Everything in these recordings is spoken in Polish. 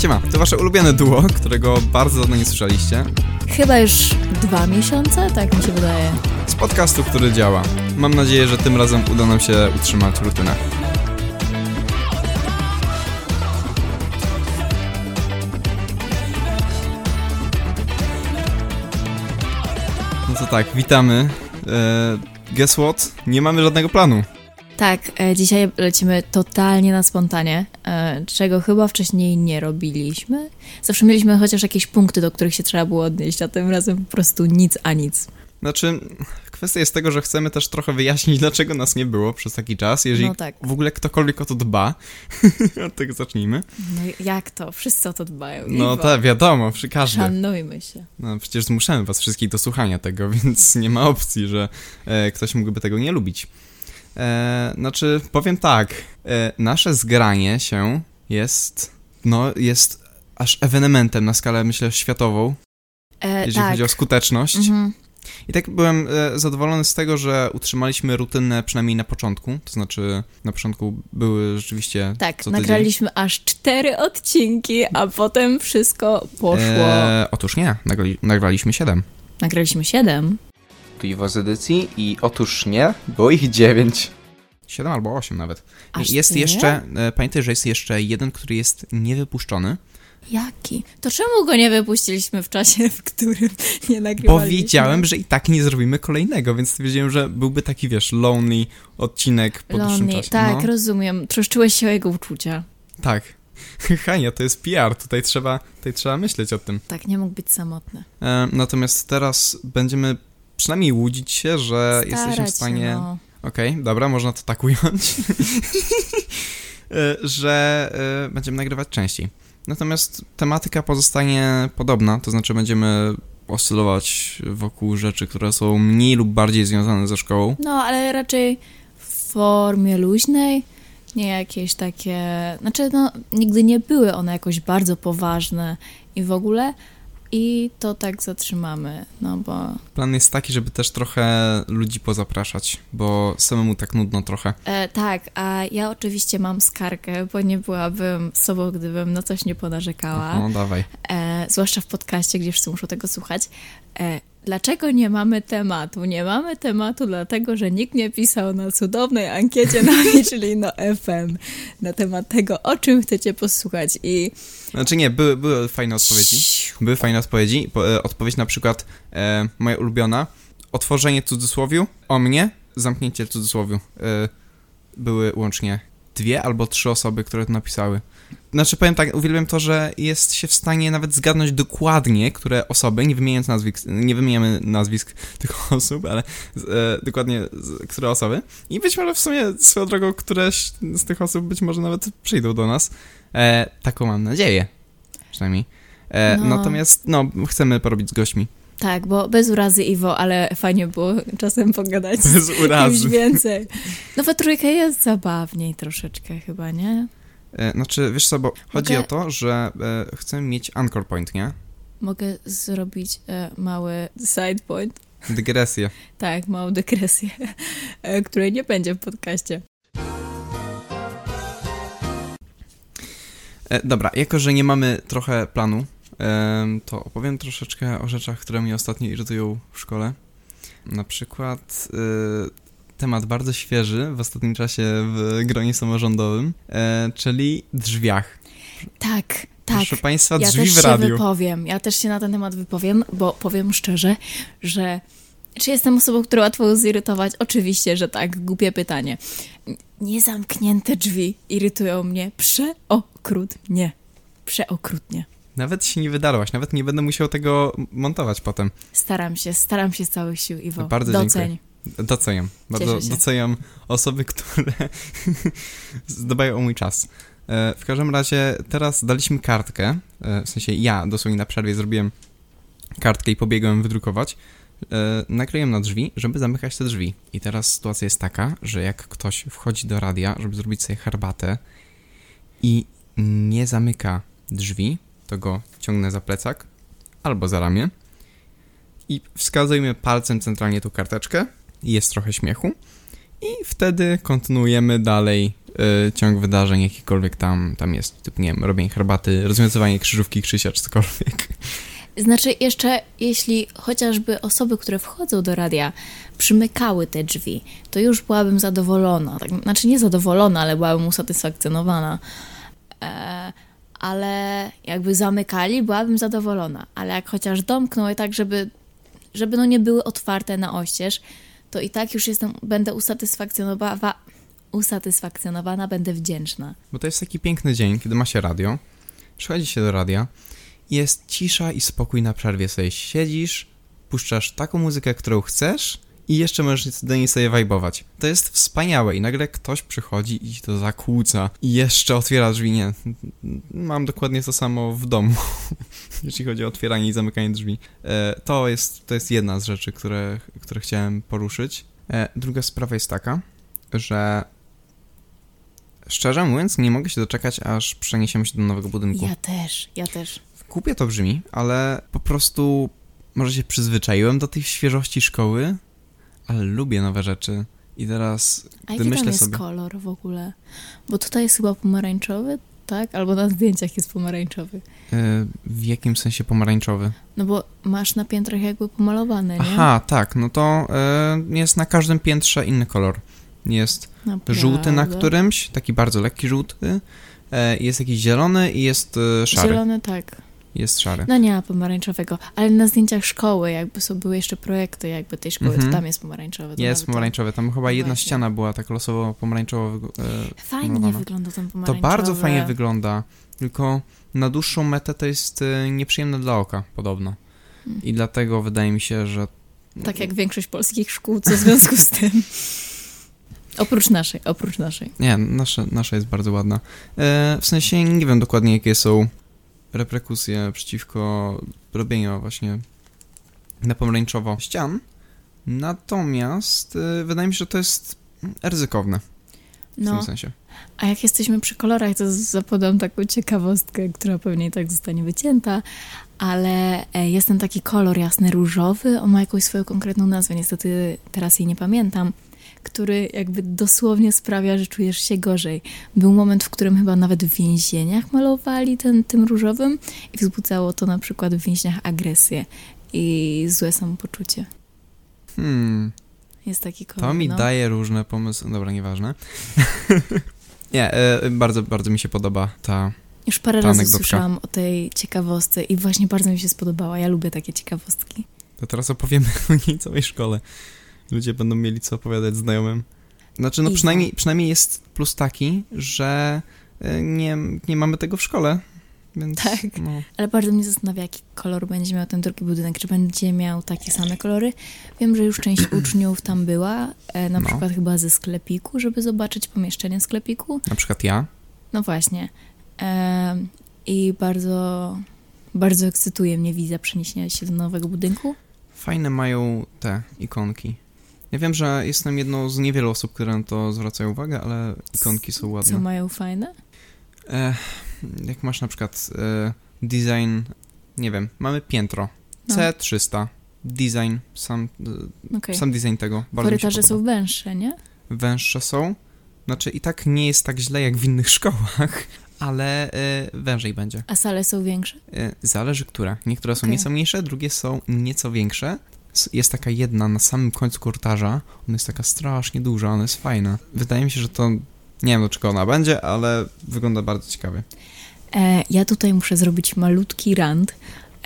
Siema, to wasze ulubione duo, którego bardzo dawno nie słyszeliście. Chyba już dwa miesiące, tak mi się wydaje. Z podcastu, który działa. Mam nadzieję, że tym razem uda nam się utrzymać rutynę. No to tak, witamy. E, guess what? Nie mamy żadnego planu. Tak, e, dzisiaj lecimy totalnie na spontanie, e, czego chyba wcześniej nie robiliśmy. Zawsze mieliśmy chociaż jakieś punkty, do których się trzeba było odnieść, a tym razem po prostu nic a nic. Znaczy, kwestia jest tego, że chcemy też trochę wyjaśnić, dlaczego nas nie było przez taki czas. Jeżeli No tak. w ogóle ktokolwiek o to dba, od tego zacznijmy. No jak to? Wszyscy o to dbają. No tak, wiadomo, przy każdym. Szanujmy się. No przecież zmuszamy was wszystkich do słuchania tego, więc nie ma opcji, że e, ktoś mógłby tego nie lubić. E, znaczy, powiem tak, e, nasze zgranie się jest, no, jest aż ewenementem na skalę, myślę, światową, E, jeżeli tak. chodzi o skuteczność. Mhm. I tak byłem e, zadowolony z tego, że utrzymaliśmy rutynę przynajmniej na początku, to znaczy na początku były rzeczywiście Tak, co tydzień. nagraliśmy aż cztery odcinki, a potem wszystko poszło. E, otóż nie, nagrali, nagraliśmy 7. Nagraliśmy siedem. Piwo z edycji i otóż nie, było ich dziewięć. 7 albo 8 nawet. Aż jest tyle? jeszcze, e, pamiętaj, że jest jeszcze jeden, który jest niewypuszczony, Jaki? To czemu go nie wypuściliśmy w czasie, w którym nie nagrywaliśmy? bo wiedziałem, że i tak nie zrobimy kolejnego, więc wiedziałem, że byłby taki, wiesz, lonely odcinek po dłuższym Lonely, czasie. tak, no, rozumiem. Troszczyłeś się o jego uczucia. tak. Hania, to jest PR, tutaj trzeba, tutaj trzeba myśleć o tym. Tak, nie mógł być samotny. E, natomiast teraz będziemy przynajmniej łudzić się, że jesteśmy w Starać stanie... No. Okej, dobra, można to tak ująć. E, że e, będziemy nagrywać częściej. Natomiast tematyka pozostanie podobna, to znaczy będziemy oscylować wokół rzeczy, które są mniej lub bardziej związane ze szkołą. no, ale raczej w formie luźnej, nie jakieś takie... Znaczy, no, nigdy nie były one jakoś bardzo poważne i w ogóle... I to tak zatrzymamy, no bo... Plan jest taki, żeby też trochę ludzi pozapraszać, bo samemu tak nudno trochę. E, tak, a ja oczywiście mam skargę, bo nie byłabym sobą, gdybym na coś nie ponarzekała. No dawaj. e, zwłaszcza w podcaście, gdzie wszyscy muszą tego słuchać. E, dlaczego nie mamy tematu? Nie mamy tematu, dlatego że nikt nie pisał na cudownej ankiecie na Michelino FM na temat tego, o czym chcecie posłuchać. I Znaczy nie, były, były fajne odpowiedzi. Były fajne odpowiedzi. Po, e, odpowiedź na przykład e, moja ulubiona. Otworzenie cudzysłowiu o mnie, zamknięcie cudzysłowiu. E, były łącznie dwie albo trzy osoby, które to napisały. Znaczy powiem tak, uwielbiam to, że jest się w stanie nawet zgadnąć dokładnie, które osoby, nie wymieniając nazwisk, nie wymieniamy nazwisk tych osób, ale e, dokładnie z, które osoby. I być może w sumie swoją drogą któreś z tych osób być może nawet przyjdą do nas. E, taką mam nadzieję. Przynajmniej. E, No. Natomiast, no, chcemy porobić z gośćmi. tak, bo bez urazy Iwo, ale fajnie było czasem pogadać Bez kimś urazy. więcej. No we trójkę jest zabawniej troszeczkę chyba, nie? E, znaczy, wiesz co, bo chodzi Mogę- o to, że e, chcemy mieć anchor point, nie? Mogę zrobić e, mały side point. Dygresję. Tak, małą dygresję, e, której nie będzie w podcaście. E, dobra, jako że nie mamy trochę planu, to opowiem troszeczkę o rzeczach, które mnie ostatnio irytują w szkole. Na przykład e, temat bardzo świeży w ostatnim czasie w gronie samorządowym, e, czyli drzwiach. Tak, tak. Proszę Państwa, Ja drzwi też w się radiu. wypowiem. Ja też się na ten temat wypowiem, bo powiem szczerze, że czy jestem osobą, która łatwo zirytować? Oczywiście, że tak. Głupie pytanie. Niezamknięte drzwi irytują mnie przeokrutnie. Przeokrutnie. Nawet się nie wydarłaś, nawet nie będę musiał tego montować potem. Staram się, staram się z całych sił, Iwo. Bardzo Doceń. Doceniam. Bardzo doceniam osoby, które dbają o mój czas. E, W każdym razie teraz daliśmy kartkę, e, w sensie ja dosłownie na przerwie zrobiłem kartkę i pobiegłem wydrukować. E, Nakleiłem na drzwi, żeby zamykać te drzwi. I teraz sytuacja jest taka, że jak ktoś wchodzi do radia, żeby zrobić sobie herbatę i nie zamyka drzwi, to go ciągnę za plecak albo za ramię i wskazujemy palcem centralnie tą karteczkę jest trochę śmiechu. I wtedy kontynuujemy dalej y, ciąg wydarzeń, jakikolwiek tam, tam jest. Typu, nie wiem, robienie herbaty, rozwiązywanie krzyżówki, krzysia czy cokolwiek. Znaczy, jeszcze jeśli chociażby osoby, które wchodzą do radia, przymykały te drzwi, to już byłabym zadowolona. Tak, znaczy, nie zadowolona, ale byłabym usatysfakcjonowana. E, ale jakby zamykali, byłabym zadowolona. Ale jak chociaż domknął je tak, żeby, żeby no nie były otwarte na oścież, to i tak już jestem, będę usatysfakcjonowana, usatysfakcjonowana, będę wdzięczna. Bo to jest taki piękny dzień, kiedy ma się radio, przychodzi się do radia, jest cisza i spokój na przerwie sobie siedzisz, puszczasz taką muzykę, którą chcesz i jeszcze możesz do niej sobie wajbować. To jest wspaniałe i nagle ktoś przychodzi i to zakłóca i jeszcze otwiera drzwi. Nie, mam dokładnie to samo w domu, jeśli chodzi o otwieranie i zamykanie drzwi. E, to, jest, to jest jedna z rzeczy, które, które chciałem poruszyć. E, druga sprawa jest taka, że szczerze mówiąc, nie mogę się doczekać, aż przeniesiemy się do nowego budynku. Ja też, ja też. Kupie to brzmi, ale po prostu może się przyzwyczaiłem do tej świeżości szkoły, ale lubię nowe rzeczy. I teraz, A gdy jaki myślę tam jest sobie... kolor w ogóle? Bo tutaj jest chyba pomarańczowy, tak? Albo na zdjęciach jest pomarańczowy. e, w jakim sensie pomarańczowy? No bo masz na piętrach jakby pomalowane, nie? Aha, tak, no to e, jest na każdym piętrze inny kolor. Jest Naprawdę. żółty na którymś, taki bardzo lekki żółty, e, jest jakiś zielony i jest e, szary. Zielony, tak. Jest szary. No nie ma pomarańczowego, ale na zdjęciach szkoły, jakby są były jeszcze projekty jakby tej szkoły, Mhm. to tam jest pomarańczowy. to Jest nawet pomarańczowy, tam chyba jedna Właśnie. ściana była tak losowo pomarańczowo e, To... Fajnie malowana. wygląda ten To pomarańczowy. bardzo fajnie wygląda, tylko na dłuższą metę to jest e, nieprzyjemne dla oka, podobno. Mm. I dlatego wydaje mi się, że... Tak jak większość polskich szkół, co w związku z tym. Oprócz naszej, oprócz naszej. Nie, nasza, nasza jest bardzo ładna. E, w sensie nie wiem dokładnie, jakie są reperkusje przeciwko robieniu właśnie na pomarańczowo ścian, natomiast e, wydaje mi się, że to jest ryzykowne w No, tym sensie. a jak jesteśmy przy kolorach, to zapodam taką ciekawostkę, która pewnie i tak zostanie wycięta, ale e, jest ten taki kolor jasny różowy, on ma jakąś swoją konkretną nazwę, niestety teraz jej nie pamiętam, który jakby dosłownie sprawia, że czujesz się gorzej. Był moment, w którym chyba nawet w więzieniach malowali ten, tym różowym i wzbudzało to na przykład w więźniach agresję i złe samopoczucie. Hmm, Jest taki kolor, to mi no. daje różne pomysły. Dobra, nieważne. nie, e, bardzo, bardzo mi się podoba ta... Już parę Ta razy anegdotka. słyszałam o tej ciekawostce i właśnie bardzo mi się spodobała. Ja lubię takie ciekawostki. To teraz opowiemy o niej całej szkole. Ludzie będą mieli co opowiadać znajomym. Znaczy, no przynajmniej, przynajmniej jest plus taki, że e, nie, nie mamy tego w szkole. Więc, Tak. No, Ale bardzo mnie zastanawia, jaki kolor będzie miał ten drugi budynek. Czy będzie miał takie same kolory? Wiem, że już część uczniów tam była, e, na No. przykład chyba ze sklepiku, żeby zobaczyć pomieszczenie sklepiku. na przykład ja. No właśnie. E, I bardzo, bardzo ekscytuje mnie wizja przeniesienia się do nowego budynku. Fajne mają te ikonki. Ja wiem, że jestem jedną z niewielu osób, które na to zwracają uwagę, ale ikonki są Co ładne. mają fajne? E, jak masz na przykład e, design, nie wiem, mamy piętro No. C300, design, sam, e, Okej. sam design tego, bardzo Korytarze są węższe, nie? węższe są. Znaczy i tak nie jest tak źle jak w innych szkołach, ale e, wężej będzie. A sale są większe? E, zależy które. Niektóre są Okej. nieco mniejsze, drugie są nieco większe. Jest taka jedna na samym końcu korytarza. Ona jest taka strasznie duża, ona jest fajna. Wydaje mi się, że to... Nie wiem do czego ona będzie, ale wygląda bardzo ciekawie. E, ja tutaj muszę zrobić malutki rant,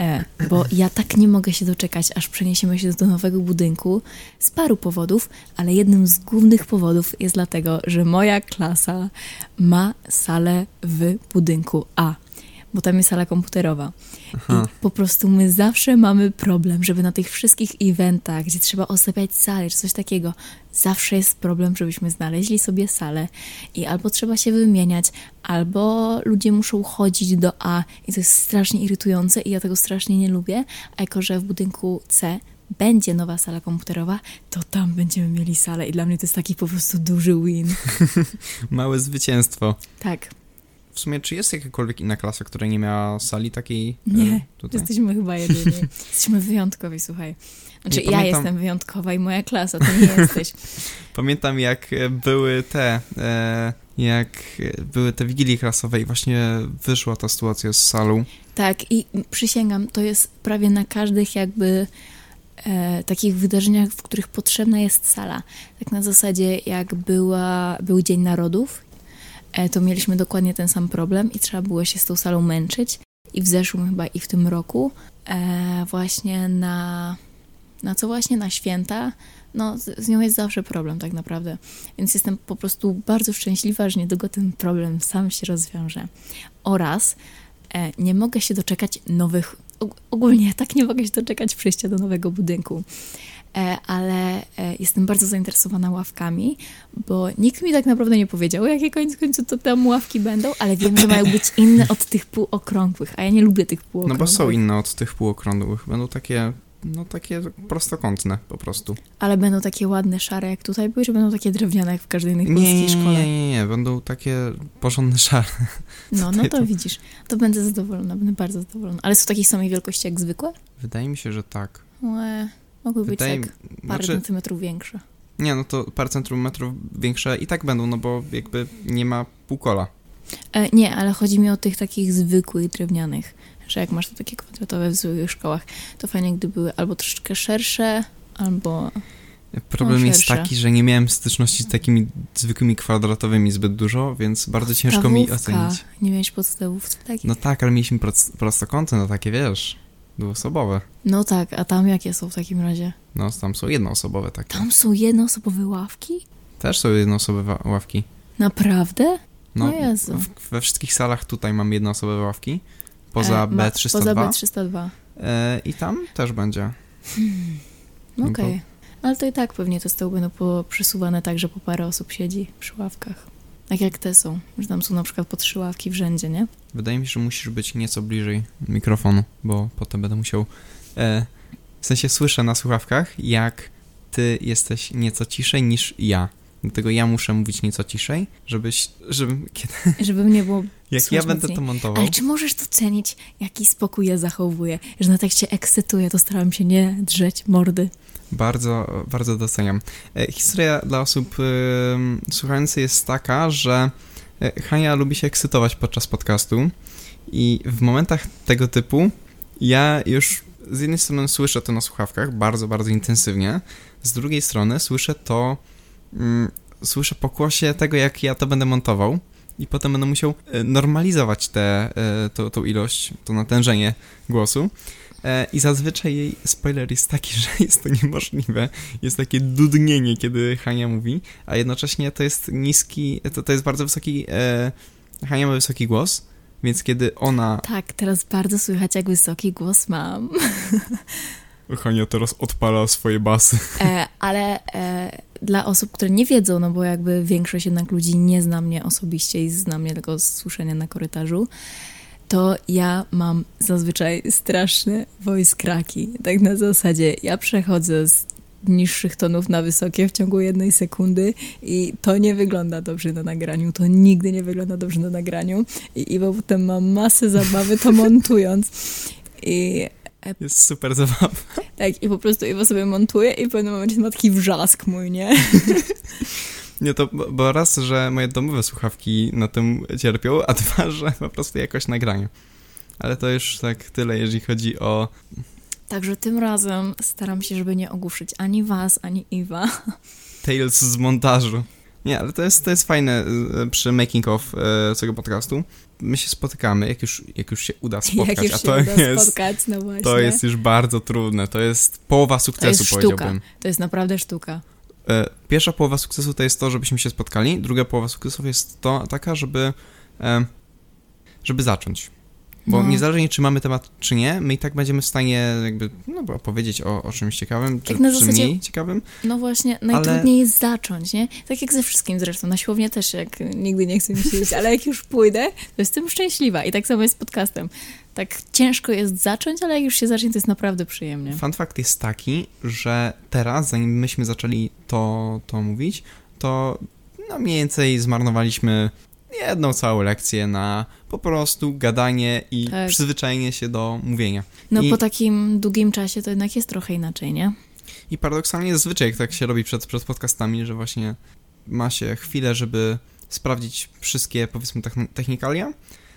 e, bo ja tak nie mogę się doczekać, aż przeniesiemy się do nowego budynku z paru powodów, ale jednym z głównych powodów jest dlatego, że moja klasa ma salę w budynku A, bo tam jest sala komputerowa. Aha. I po prostu my zawsze mamy problem, żeby na tych wszystkich eventach, gdzie trzeba osabiać salę czy coś takiego, zawsze jest problem, żebyśmy znaleźli sobie salę i albo trzeba się wymieniać, albo ludzie muszą chodzić do A i to jest strasznie irytujące i ja tego strasznie nie lubię, a jako, że w budynku C będzie nowa sala komputerowa, to tam będziemy mieli salę i dla mnie to jest taki po prostu duży win. Małe zwycięstwo. Tak. W sumie, czy jest jakakolwiek inna klasa, która nie miała sali takiej e, Nie, tutaj? Jesteśmy chyba jedyni. Jesteśmy wyjątkowi, słuchaj. Znaczy, Nie, ja pamiętam- jestem wyjątkowa i moja klasa, to nie jesteś. Pamiętam jak były te, e, jak były te wigilie klasowe i właśnie wyszła ta sytuacja z salą. Tak, i przysięgam, to jest prawie na każdych jakby e, takich wydarzeniach, w których potrzebna jest sala. Tak na zasadzie, jak była, był Dzień Narodów, to mieliśmy dokładnie ten sam problem i trzeba było się z tą salą męczyć. I w zeszłym chyba i w tym roku e, właśnie na, na co właśnie? Na święta. No, z, z nią jest zawsze problem tak naprawdę. Więc jestem po prostu bardzo szczęśliwa, że niedługo ten problem sam się rozwiąże. Oraz e, nie mogę się doczekać nowych, og- ogólnie tak nie mogę się doczekać przyjścia do nowego budynku. E, ale e, jestem bardzo zainteresowana ławkami, bo nikt mi tak naprawdę nie powiedział, jakie koniec końców to tam ławki będą, ale wiem, że mają być inne od tych półokrągłych, a ja nie lubię tych No półokrągłych. bo są inne od tych półokrągłych. Będą takie, no takie prostokątne po prostu. Ale będą takie ładne, szare jak tutaj były, czy będą takie drewniane jak w każdej innej polskiej nie, szkole? nie, nie, nie, będą takie porządne szare. No, no to- widzisz. To będę zadowolona, będę bardzo zadowolona. Ale są takiej samej wielkości jak zwykłe? Wydaje mi się, że tak. Łe, mogły być Wydaje tak parę znaczy, centymetrów większe. nie, no to parę centymetrów większe i tak będą, no bo jakby nie ma półkola. E, nie, ale chodzi mi o tych takich zwykłych drewnianych, że jak masz to takie kwadratowe w zwykłych szkołach, to fajnie, gdy były albo troszeczkę szersze, albo... Problem No, jest taki, że nie miałem styczności z takimi zwykłymi kwadratowymi zbyt dużo, więc bardzo ciężko mi ocenić. Nie miałeś podstawówki takich? No tak, ale mieliśmy prost, prostokąty, no takie wiesz, dwuosobowe. No tak, a tam jakie są w takim razie? No tam są jednoosobowe takie. Tam są jednoosobowe ławki? Też są jednoosobowe ławki. Naprawdę? No, O Jezu. w, we wszystkich salach tutaj mam jednoosobowe ławki, poza E, ma- B302 Poza B302. e, i tam też będzie. No Okej. Ale to i tak pewnie te stoły będą po, przesuwane tak, że po parę osób siedzi przy ławkach. Tak jak te są, że tam są na przykład po trzy ławki w rzędzie, nie? Wydaje mi się, że musisz być nieco bliżej mikrofonu, bo potem będę musiał. E, w sensie słyszę na słuchawkach, jak ty jesteś nieco ciszej niż ja. Dlatego ja muszę mówić nieco ciszej, żebyś. żebym. Kiedy, Żeby nie było... jak ja będę mocniej. to montował. Ale czy możesz docenić, jaki spokój ja zachowuję? Że na tak się ekscytuję, to staram się nie drzeć mordy. Bardzo, bardzo doceniam. E, Historia dla osób em, słuchających jest taka, że e, Hania lubi się ekscytować podczas podcastu i w momentach tego typu ja już z jednej strony słyszę to na słuchawkach bardzo, bardzo intensywnie, z drugiej strony słyszę to, mm, słyszę pokłosie tego, jak ja to będę montował i potem będę musiał e, normalizować tę tą ilość, to natężenie głosu. E, I zazwyczaj jej spoiler jest taki, że jest to niemożliwe. Jest takie dudnienie, kiedy Hania mówi, a jednocześnie to jest niski, to, to jest bardzo wysoki, e, Hania ma wysoki głos, więc kiedy ona... Tak, teraz bardzo słychać, jak wysoki głos mam. Hania teraz odpala swoje basy. E, ale e, dla osób, które nie wiedzą, no bo jakby większość jednak ludzi nie zna mnie osobiście i zna mnie tylko z słyszenia na korytarzu, to ja mam zazwyczaj straszne voice cracki. Tak na zasadzie, ja przechodzę z niższych tonów na wysokie w ciągu jednej sekundy i to nie wygląda dobrze na nagraniu, to nigdy nie wygląda dobrze na nagraniu i, i potem mam masę zabawy to montując i Jest super zabawne. tak, i po prostu Iwo sobie montuje i w pewnym momencie ma taki wrzask mój, nie? Nie, to bo- raz, że moje domowe słuchawki na tym cierpią, a dwa, że po prostu jakość nagrania. Ale to już tak tyle, jeżeli chodzi o Także tym razem staram się, żeby nie ogłuszyć ani was, ani Iwa. Tales z montażu. Nie, ale to jest, to jest fajne y, przy making of y, całego podcastu. My się spotykamy, jak już, jak już się uda spotkać, Jak już a się to uda jest, spotkać, no właśnie. to jest już bardzo trudne. To jest połowa To sukcesu, jest sztuka. powiedziałbym. To jest naprawdę sztuka. E, Pierwsza połowa sukcesu to jest to, żebyśmy się spotkali. Druga połowa sukcesu jest to taka, żeby, e, żeby zacząć. Bo No. niezależnie czy mamy temat, czy nie, my i tak będziemy w stanie jakby, no o, o czymś ciekawym, czy, Tak na czy zasadzie- mniej ciekawym. No właśnie, najtrudniej jest zacząć, nie? Tak jak ze wszystkim zresztą. Na siłownię też, jak nigdy nie chcę mi się iść, ale jak już pójdę, to jestem szczęśliwa. I tak samo jest z podcastem. Tak ciężko jest zacząć, ale jak już się zacznie, to jest naprawdę przyjemnie. Fun fact jest taki, że teraz, zanim myśmy zaczęli to, to mówić, to no mniej więcej zmarnowaliśmy jedną całą lekcję na po prostu gadanie i Tak. przyzwyczajenie się do mówienia. No I- po takim długim czasie to jednak jest trochę inaczej, nie? I paradoksalnie zazwyczaj jak tak się robi przed, przed podcastami, że właśnie ma się chwilę, żeby sprawdzić wszystkie, powiedzmy, techn- technikalia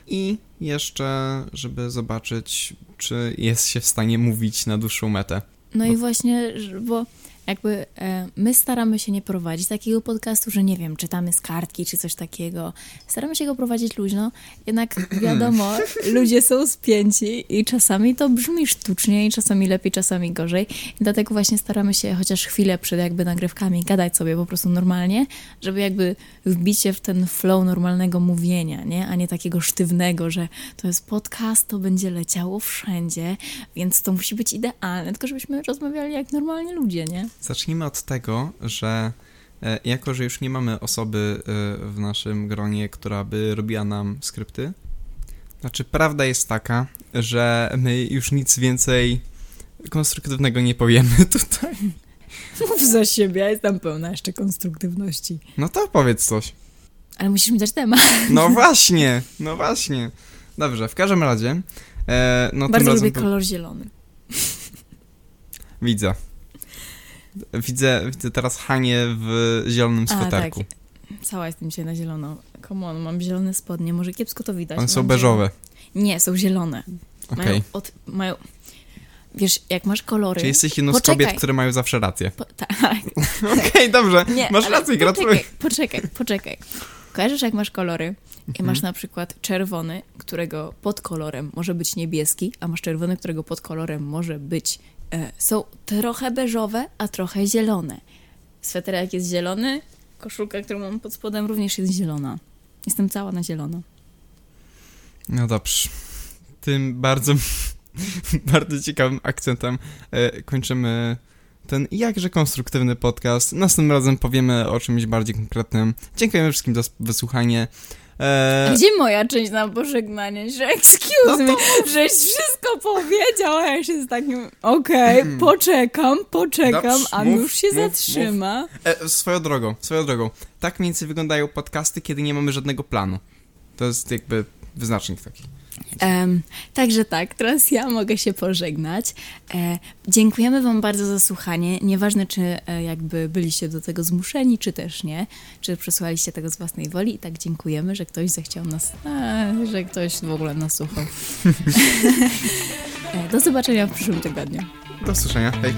i jeszcze, żeby zobaczyć, czy jest się w stanie mówić na dłuższą metę. No Bo- i właśnie, bo jakby e, my staramy się nie prowadzić takiego podcastu, że nie wiem, czytamy z kartki czy coś takiego. Staramy się go prowadzić luźno, jednak wiadomo, ludzie są spięci i czasami to brzmi sztucznie i czasami lepiej, czasami gorzej. I dlatego właśnie staramy się chociaż chwilę przed jakby nagrywkami gadać sobie po prostu normalnie, żeby jakby wbić się w ten flow normalnego mówienia, nie? A nie takiego sztywnego, że to jest podcast, to będzie leciało wszędzie, więc to musi być idealne, tylko żebyśmy rozmawiali jak normalni ludzie, nie? Zacznijmy od tego, że e, jako, że już nie mamy osoby e, w naszym gronie, która by robiła nam skrypty, znaczy prawda jest taka, że my już nic więcej konstruktywnego nie powiemy tutaj. Mów za siebie, ja jestem pełna jeszcze konstruktywności. No to powiedz coś. Ale musisz mi dać temat. No właśnie, no właśnie. Dobrze, w każdym razie. E, no Bardzo lubię kolor zielony. widzę. Widzę, widzę teraz Hanie w zielonym A, sweterku. Cała jestem dzisiaj na zielono. Come on, mam zielone spodnie, może kiepsko to widać. One są Mam beżowe. zielone- Nie, są zielone. Okej. Mają, od, mają... Wiesz, jak masz kolory... Czy jesteś jedną z kobiet, które mają zawsze rację? Po, tak. Okej, dobrze. Nie, Masz rację, gratuluję. Poczekaj, poczekaj, poczekaj. Kojarzysz, jak masz kolory i Mhm. masz na przykład czerwony, którego pod kolorem może być niebieski, a masz czerwony, którego pod kolorem może być... E, są trochę beżowe, a trochę zielone. Sweterek jest zielony, koszulka, którą mam pod spodem również jest zielona. Jestem cała na zielono. No dobrze. Tym bardzo, bardzo ciekawym akcentem e, kończymy ten jakże konstruktywny podcast. Następnym razem powiemy o czymś bardziej konkretnym. Dziękujemy wszystkim za słuchanie. E, Gdzie moja część na pożegnanie? Że excuse No me, żeś wszystko powiedział, a ja się z takim, okej, poczekam, poczekam, Hmm. Dobrze, a mów, już się mów, zatrzyma. e, swoją drogą, swoją drogą. Tak mniej więcej wyglądają podcasty, kiedy nie mamy żadnego planu. To jest jakby wyznacznik taki. Em, także tak, teraz ja mogę się pożegnać. E, dziękujemy Wam bardzo za słuchanie. Nieważne, czy e, jakby byliście do tego zmuszeni, czy też nie, czy przesłaliście tego z własnej woli. I tak dziękujemy, że ktoś zechciał nas, a, że ktoś w ogóle nas słuchał. e, do zobaczenia w przyszłym tygodniu. Do usłyszenia. Hej.